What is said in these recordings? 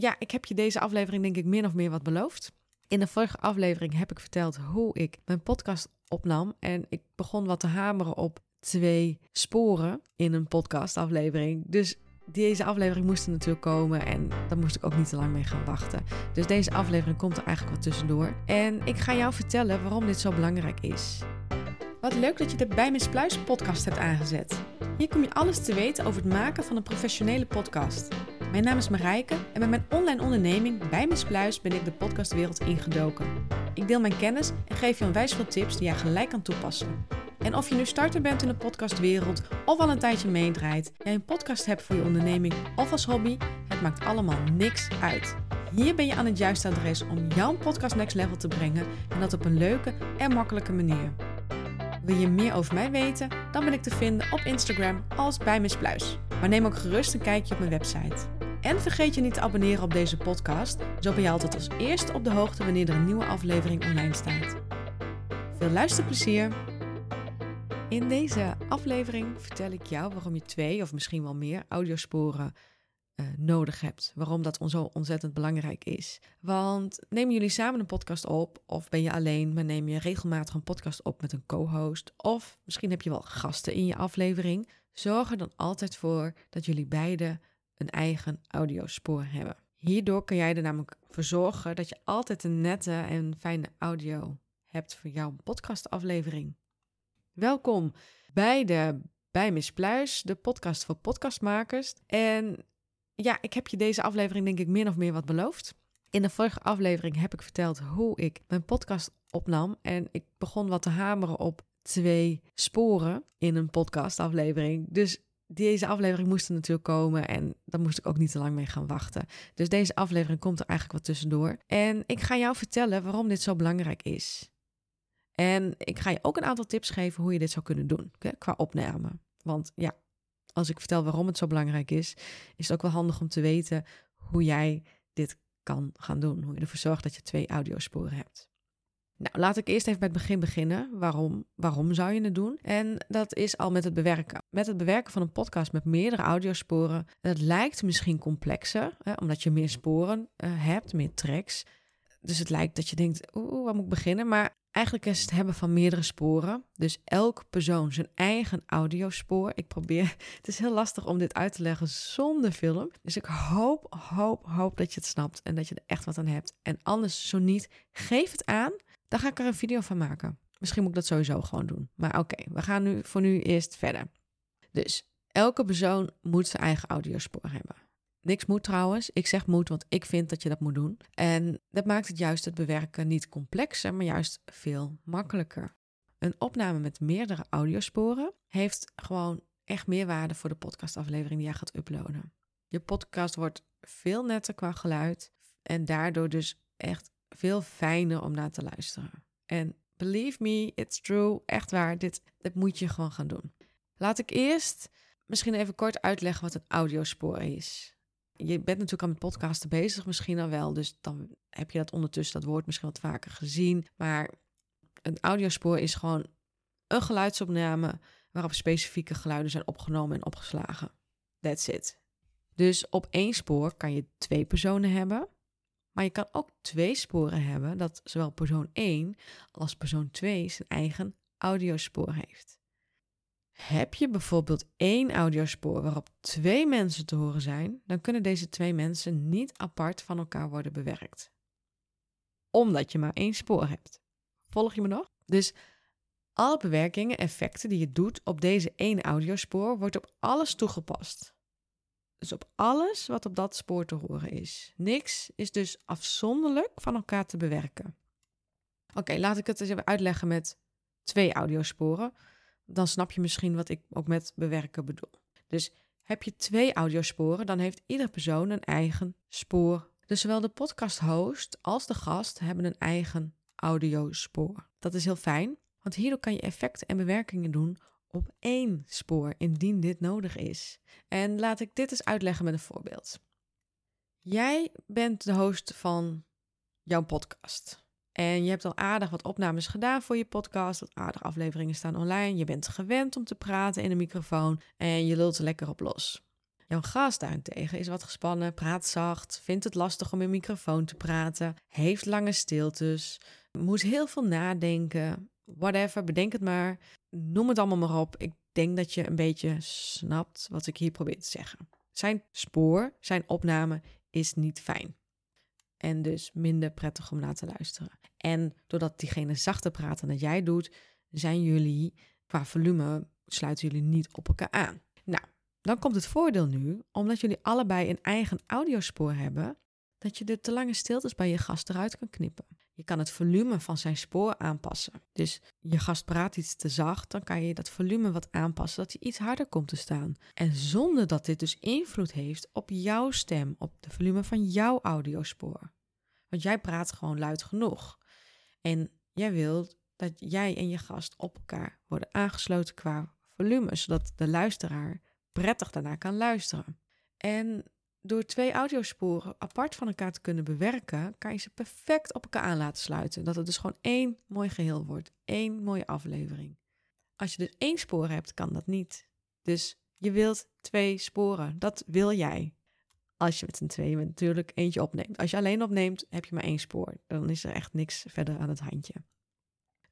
ja, ik heb je deze aflevering denk ik min of meer wat beloofd. In de vorige aflevering heb ik verteld hoe ik mijn podcast opnam. En ik begon wat te hameren op twee sporen in een podcastaflevering. Dus deze aflevering moest er natuurlijk komen en daar moest ik ook niet te lang mee gaan wachten. Dus deze aflevering komt er eigenlijk wat tussendoor. En ik ga jou vertellen waarom dit zo belangrijk is. Wat leuk dat je de Bij Miss Pluis podcast hebt aangezet. Hier kom je alles te weten over het maken van een professionele podcast. Mijn naam is Marijke en met mijn online onderneming Bij Miss Pluis ben ik de podcastwereld ingedoken. Ik deel mijn kennis en geef je onwijs veel tips die jij gelijk kan toepassen. En of je nu starter bent in de podcastwereld of al een tijdje meedraait, jij een podcast hebt voor je onderneming of als hobby, het maakt allemaal niks uit. Hier ben je aan het juiste adres om jouw podcast next level te brengen en dat op een leuke en makkelijke manier. Wil je meer over mij weten? Dan ben ik te vinden op Instagram als bij Miss. Maar neem ook gerust een kijkje op mijn website. En vergeet je niet te abonneren op deze podcast, zo ben je altijd als eerste op de hoogte wanneer er een nieuwe aflevering online staat. Veel luisterplezier! In deze aflevering vertel ik jou waarom je twee of misschien wel meer audiosporen uh, nodig hebt. Waarom dat zo ontzettend belangrijk is. Want nemen jullie samen een podcast op, of ben je alleen, maar neem je regelmatig een podcast op met een co-host, of misschien heb je wel gasten in je aflevering. Zorg er dan altijd voor dat jullie beiden een eigen audiospoor hebben. Hierdoor kan jij er namelijk voor zorgen dat je altijd een nette en fijne audio hebt voor jouw podcastaflevering. Welkom bij de bij Miss Pluis, de podcast voor podcastmakers. En ja, ik heb je deze aflevering denk ik min of meer wat beloofd. In de vorige aflevering heb ik verteld hoe ik mijn podcast opnam. En ik begon wat te hameren op twee sporen in een podcastaflevering. Dus deze aflevering moest er natuurlijk komen en daar moest ik ook niet te lang mee gaan wachten. Dus deze aflevering komt er eigenlijk wat tussendoor. En ik ga jou vertellen waarom dit zo belangrijk is. En ik ga je ook een aantal tips geven hoe je dit zou kunnen doen qua opname. Want ja, als ik vertel waarom het zo belangrijk is, is het ook wel handig om te weten hoe jij dit kan gaan doen. Hoe je ervoor zorgt dat je twee audiosporen hebt. Nou, laat ik eerst even bij het begin beginnen. Waarom, waarom zou je het doen? En dat is al met het bewerken. Met het bewerken van een podcast met meerdere audiosporen. Dat lijkt misschien complexer, hè, omdat je meer sporen uh, hebt, meer tracks. Dus het lijkt dat je denkt, oeh, waar moet ik beginnen? Maar Eigenlijk is het hebben van meerdere sporen. Dus elk persoon zijn eigen audiospoor. Ik probeer, het is heel lastig om dit uit te leggen zonder film. Dus ik hoop, hoop, hoop dat je het snapt en dat je er echt wat aan hebt. En anders, zo niet, geef het aan. Dan ga ik er een video van maken. Misschien moet ik dat sowieso gewoon doen. Maar oké, we gaan nu voor nu eerst verder. Dus elke persoon moet zijn eigen audiospoor hebben. Niks moet trouwens. Ik zeg moet, want ik vind dat je dat moet doen. En dat maakt het juist het bewerken niet complexer, maar juist veel makkelijker. Een opname met meerdere audiosporen heeft gewoon echt meerwaarde voor de podcastaflevering die jij gaat uploaden. Je podcast wordt veel netter qua geluid en daardoor dus echt veel fijner om naar te luisteren. En believe me, it's true, echt waar, dit, dit moet je gewoon gaan doen. Laat ik eerst misschien even kort uitleggen wat een audiospoor is je bent natuurlijk al met podcasten bezig, misschien al wel. Dus dan heb je dat ondertussen, dat woord misschien wat vaker gezien. Maar een audiospoor is gewoon een geluidsopname waarop specifieke geluiden zijn opgenomen en opgeslagen. That's it. Dus op één spoor kan je twee personen hebben. Maar je kan ook twee sporen hebben dat zowel persoon 1 als persoon 2 zijn eigen audiospoor heeft. Heb je bijvoorbeeld één audiospoor waarop twee mensen te horen zijn, dan kunnen deze twee mensen niet apart van elkaar worden bewerkt. Omdat je maar één spoor hebt. Volg je me nog? Dus alle bewerkingen, effecten die je doet op deze ene audiospoor, wordt op alles toegepast. Dus op alles wat op dat spoor te horen is. Niks is dus afzonderlijk van elkaar te bewerken. Oké, laat ik het eens even uitleggen met twee audiosporen dan snap je misschien wat ik ook met bewerken bedoel. Dus heb je twee audiosporen, dan heeft iedere persoon een eigen spoor. Dus zowel de podcast-host als de gast hebben een eigen audiospoor. Dat is heel fijn, want hierdoor kan je effecten en bewerkingen doen op één spoor, indien dit nodig is. En laat ik dit eens uitleggen met een voorbeeld. Jij bent de host van jouw podcast. En je hebt al aardig wat opnames gedaan voor je podcast. Wat aardig afleveringen staan online. Je bent gewend om te praten in een microfoon. En je lult er lekker op los. Jouw gast daarentegen is wat gespannen, praat zacht, vindt het lastig om in microfoon te praten, heeft lange stiltes, moet heel veel nadenken, whatever, bedenk het maar. Noem het allemaal maar op. Ik denk dat je een beetje snapt wat ik hier probeer te zeggen. Zijn spoor, zijn opname is niet fijn. En dus minder prettig om naar te luisteren. En doordat diegene zachter praat dan dat jij doet, zijn jullie qua volume, sluiten jullie niet op elkaar aan. Nou, dan komt het voordeel nu, omdat jullie allebei een eigen audiospoor hebben, dat je de te lange stiltes bij je gast eruit kan knippen. Je kan het volume van zijn spoor aanpassen. Dus je gast praat iets te zacht, dan kan je dat volume wat aanpassen, dat hij iets harder komt te staan. En zonder dat dit dus invloed heeft op jouw stem, op de volume van jouw audiospoor. Want jij praat gewoon luid genoeg. En jij wilt dat jij en je gast op elkaar worden aangesloten qua volume, zodat de luisteraar prettig daarna kan luisteren. En door twee audiosporen apart van elkaar te kunnen bewerken, kan je ze perfect op elkaar aan laten sluiten. Dat het dus gewoon één mooi geheel wordt, één mooie aflevering. Als je dus één spoor hebt, kan dat niet. Dus je wilt twee sporen, dat wil jij. Als je met z'n tweeën natuurlijk eentje opneemt. Als je alleen opneemt, heb je maar één spoor. Dan is er echt niks verder aan het handje.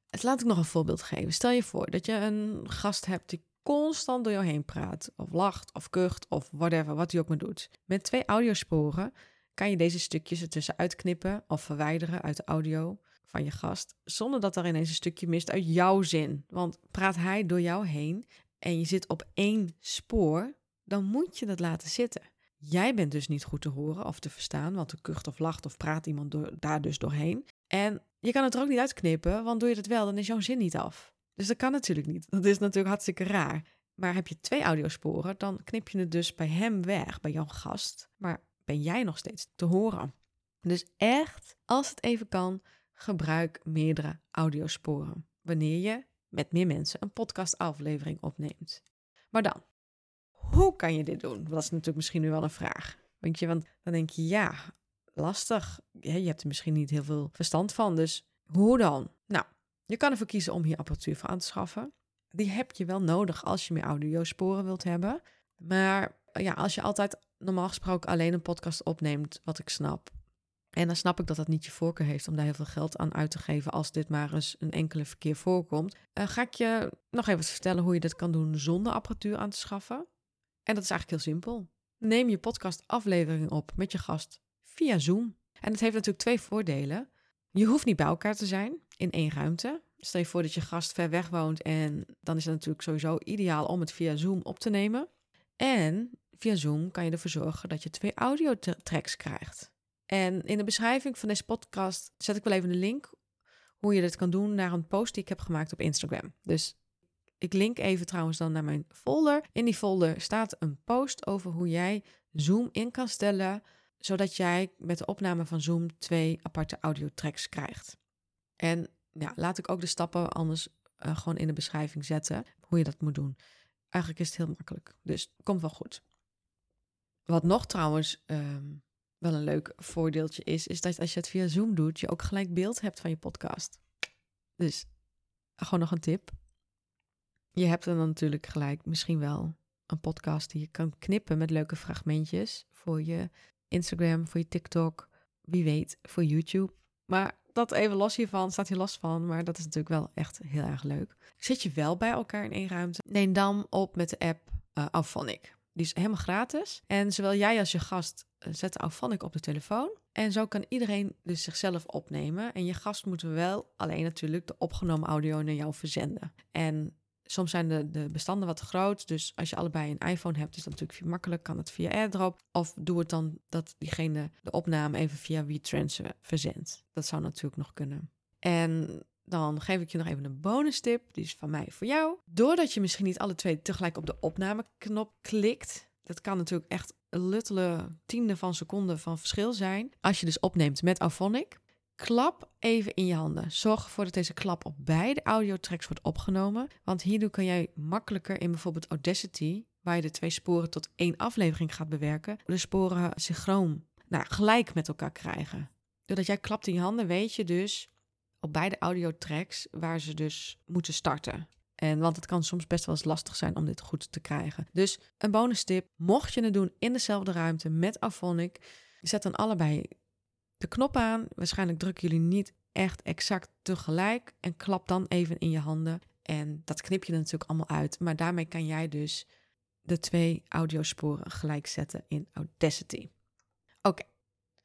Dus laat ik nog een voorbeeld geven. Stel je voor dat je een gast hebt die constant door jou heen praat, of lacht, of kucht, of whatever, wat hij ook maar doet. Met twee audiosporen kan je deze stukjes ertussen uitknippen of verwijderen uit de audio van je gast, zonder dat er ineens een stukje mist uit jouw zin. Want praat hij door jou heen en je zit op één spoor, dan moet je dat laten zitten. Jij bent dus niet goed te horen of te verstaan, want er kucht of lacht of praat iemand daar dus doorheen. En je kan het er ook niet uitknippen, want doe je dat wel, dan is jouw zin niet af. Dus dat kan natuurlijk niet. Dat is natuurlijk hartstikke raar. Maar heb je twee audiosporen, dan knip je het dus bij hem weg, bij jouw gast. Maar ben jij nog steeds te horen. Dus echt, als het even kan, gebruik meerdere audiosporen. Wanneer je met meer mensen een podcastaflevering opneemt. Maar dan, hoe kan je dit doen? Dat is natuurlijk misschien nu wel een vraag. Je, want dan denk je, ja, lastig. Je hebt er misschien niet heel veel verstand van, dus hoe dan? Nou, je kan ervoor kiezen om hier apparatuur voor aan te schaffen. Die heb je wel nodig als je meer audiosporen wilt hebben. Maar ja, als je altijd normaal gesproken alleen een podcast opneemt, wat ik snap. En dan snap ik dat dat niet je voorkeur heeft om daar heel veel geld aan uit te geven als dit maar eens een enkele verkeer voorkomt. Uh, ga ik je nog even vertellen hoe je dit kan doen zonder apparatuur aan te schaffen. En dat is eigenlijk heel simpel. Neem je podcast aflevering op met je gast via Zoom. En het heeft natuurlijk twee voordelen. Je hoeft niet bij elkaar te zijn in één ruimte. Stel je voor dat je gast ver weg woont en dan is het natuurlijk sowieso ideaal om het via Zoom op te nemen. En via Zoom kan je ervoor zorgen dat je twee audiotracks krijgt. En in de beschrijving van deze podcast zet ik wel even een link hoe je dit kan doen naar een post die ik heb gemaakt op Instagram. Dus ik link even trouwens dan naar mijn folder. In die folder staat een post over hoe jij Zoom in kan stellen, zodat jij met de opname van Zoom twee aparte audiotracks krijgt. En ja, laat ik ook de stappen anders uh, gewoon in de beschrijving zetten, hoe je dat moet doen. Eigenlijk is het heel makkelijk, dus komt wel goed. Wat nog trouwens um, wel een leuk voordeeltje is, is dat als je het via Zoom doet, je ook gelijk beeld hebt van je podcast. Dus gewoon nog een tip. Je hebt dan natuurlijk gelijk misschien wel een podcast die je kan knippen met leuke fragmentjes voor je Instagram, voor je TikTok, wie weet, voor YouTube. Maar dat even los hiervan, staat hier los van, maar dat is natuurlijk wel echt heel erg leuk. Zit je wel bij elkaar in één ruimte? Neem dan op met de app uh. Die is helemaal gratis. En zowel jij als je gast uh, zetten Auphonic op de telefoon. En zo kan iedereen dus zichzelf opnemen. En je gast moet wel alleen natuurlijk de opgenomen audio naar jou verzenden. En Soms zijn de, de bestanden wat groot. Dus als je allebei een iPhone hebt, is dat natuurlijk veel makkelijk. Kan het via AirDrop. Of doe het dan dat diegene de opname even via WeTransfer verzendt. Dat zou natuurlijk nog kunnen. En dan geef ik je nog even een bonus tip. Die is van mij voor jou. Doordat je misschien niet alle twee tegelijk op de opnameknop klikt. Dat kan natuurlijk echt een luttele tiende van seconde van verschil zijn. Als je dus opneemt met Auphonic. Klap even in je handen. Zorg ervoor dat deze klap op beide audiotracks wordt opgenomen. Want hierdoor kan jij makkelijker in bijvoorbeeld Audacity, waar je de twee sporen tot één aflevering gaat bewerken, de sporen synchroon, nou, gelijk met elkaar krijgen. Doordat jij klapt in je handen, weet je dus op beide audiotracks waar ze dus moeten starten. En want het kan soms best wel eens lastig zijn om dit goed te krijgen. Dus een bonus tip, mocht je het doen in dezelfde ruimte met Afonic, zet dan allebei de knop aan. Waarschijnlijk drukken jullie niet echt exact tegelijk en klap dan even in je handen. En dat knip je natuurlijk allemaal uit. Maar daarmee kan jij dus de twee audiosporen gelijk zetten in Audacity. Oké,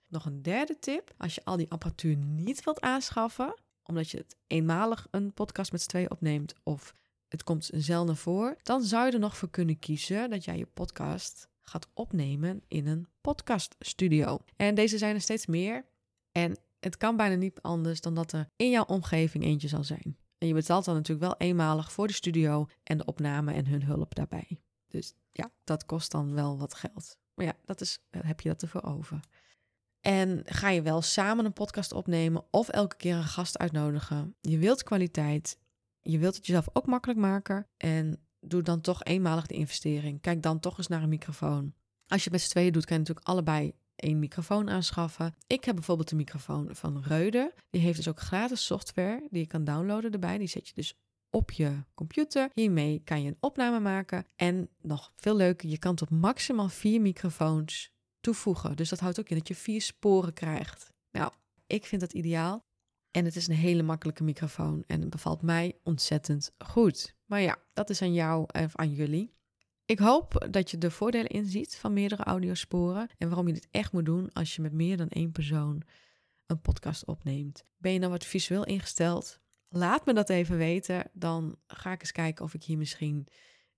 nog een derde tip. Als je al die apparatuur niet wilt aanschaffen, omdat je het eenmalig een podcast met z'n tweeën opneemt of het komt zelden voor, dan zou je er nog voor kunnen kiezen dat jij je podcast gaat opnemen in een podcaststudio. En deze zijn er steeds meer. En het kan bijna niet anders dan dat er in jouw omgeving eentje zal zijn. En je betaalt dan natuurlijk wel eenmalig voor de studio en de opname en hun hulp daarbij. Dus ja, dat kost dan wel wat geld. Maar ja, dat is, heb je dat ervoor over. En ga je wel samen een podcast opnemen of elke keer een gast uitnodigen? Je wilt kwaliteit, je wilt het jezelf ook makkelijk maken en doe dan toch eenmalig de investering. Kijk dan toch eens naar een microfoon. Als je met z'n tweeën doet, kan je natuurlijk allebei één microfoon aanschaffen. Ik heb bijvoorbeeld een microfoon van Reude. Die heeft dus ook gratis software die je kan downloaden erbij. Die zet je dus op je computer. Hiermee kan je een opname maken. En nog veel leuker, je kan tot maximaal vier microfoons toevoegen. Dus dat houdt ook in dat je vier sporen krijgt. Nou, ik vind dat ideaal. En het is een hele makkelijke microfoon en het bevalt mij ontzettend goed. Maar ja, dat is aan jou of aan jullie. Ik hoop dat je de voordelen inziet van meerdere audiosporen en waarom je dit echt moet doen als je met meer dan één persoon een podcast opneemt. Ben je dan wat visueel ingesteld? Laat me dat even weten. Dan ga ik eens kijken of ik hier misschien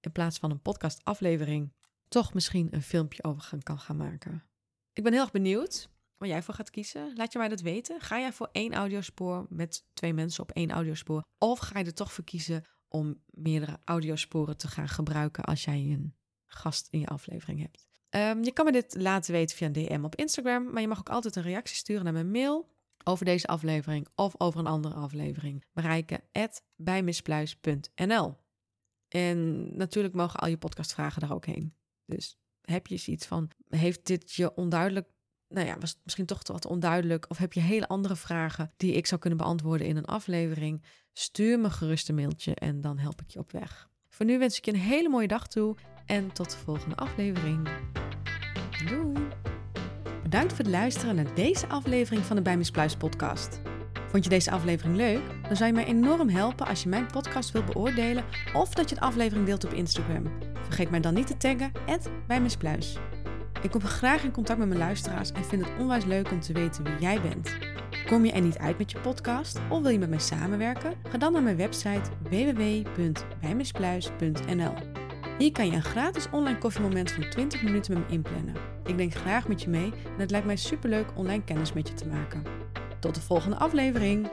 in plaats van een podcastaflevering toch misschien een filmpje over kan gaan maken. Ik ben heel erg benieuwd waar jij voor gaat kiezen. Laat je mij dat weten. Ga jij voor één audiospoor met twee mensen op één audiospoor? Of ga je er toch voor kiezen om meerdere audiosporen te gaan gebruiken als jij een gast in je aflevering hebt? Ehm, je kan me dit laten weten via een DM op Instagram, maar je mag ook altijd een reactie sturen naar mijn mail over deze aflevering of over een andere aflevering. Bereiken bijmispluis.nl. En natuurlijk mogen al je podcastvragen daar ook heen. Dus heb je iets van, heeft dit je onduidelijk, nou ja, was misschien toch wat onduidelijk, of heb je hele andere vragen die ik zou kunnen beantwoorden in een aflevering? Stuur me gerust een mailtje en dan help ik je op weg. Voor nu wens ik je een hele mooie dag toe en tot de volgende aflevering. Doei! Bedankt voor het luisteren naar deze aflevering van de Bij podcast. Vond je deze aflevering leuk? Dan zou je mij enorm helpen als je mijn podcast wilt beoordelen of dat je de aflevering deelt op Instagram. Vergeet mij dan niet te taggen, bij. Ik kom graag in contact met mijn luisteraars en vind het onwijs leuk om te weten wie jij bent. Kom je er niet uit met je podcast of wil je met mij samenwerken? Ga dan naar mijn website www.bijmispluis.nl. Hier kan je een gratis online koffiemoment van 20 minuten met me inplannen. Ik denk graag met je mee en het lijkt mij superleuk online kennis met je te maken. Tot de volgende aflevering!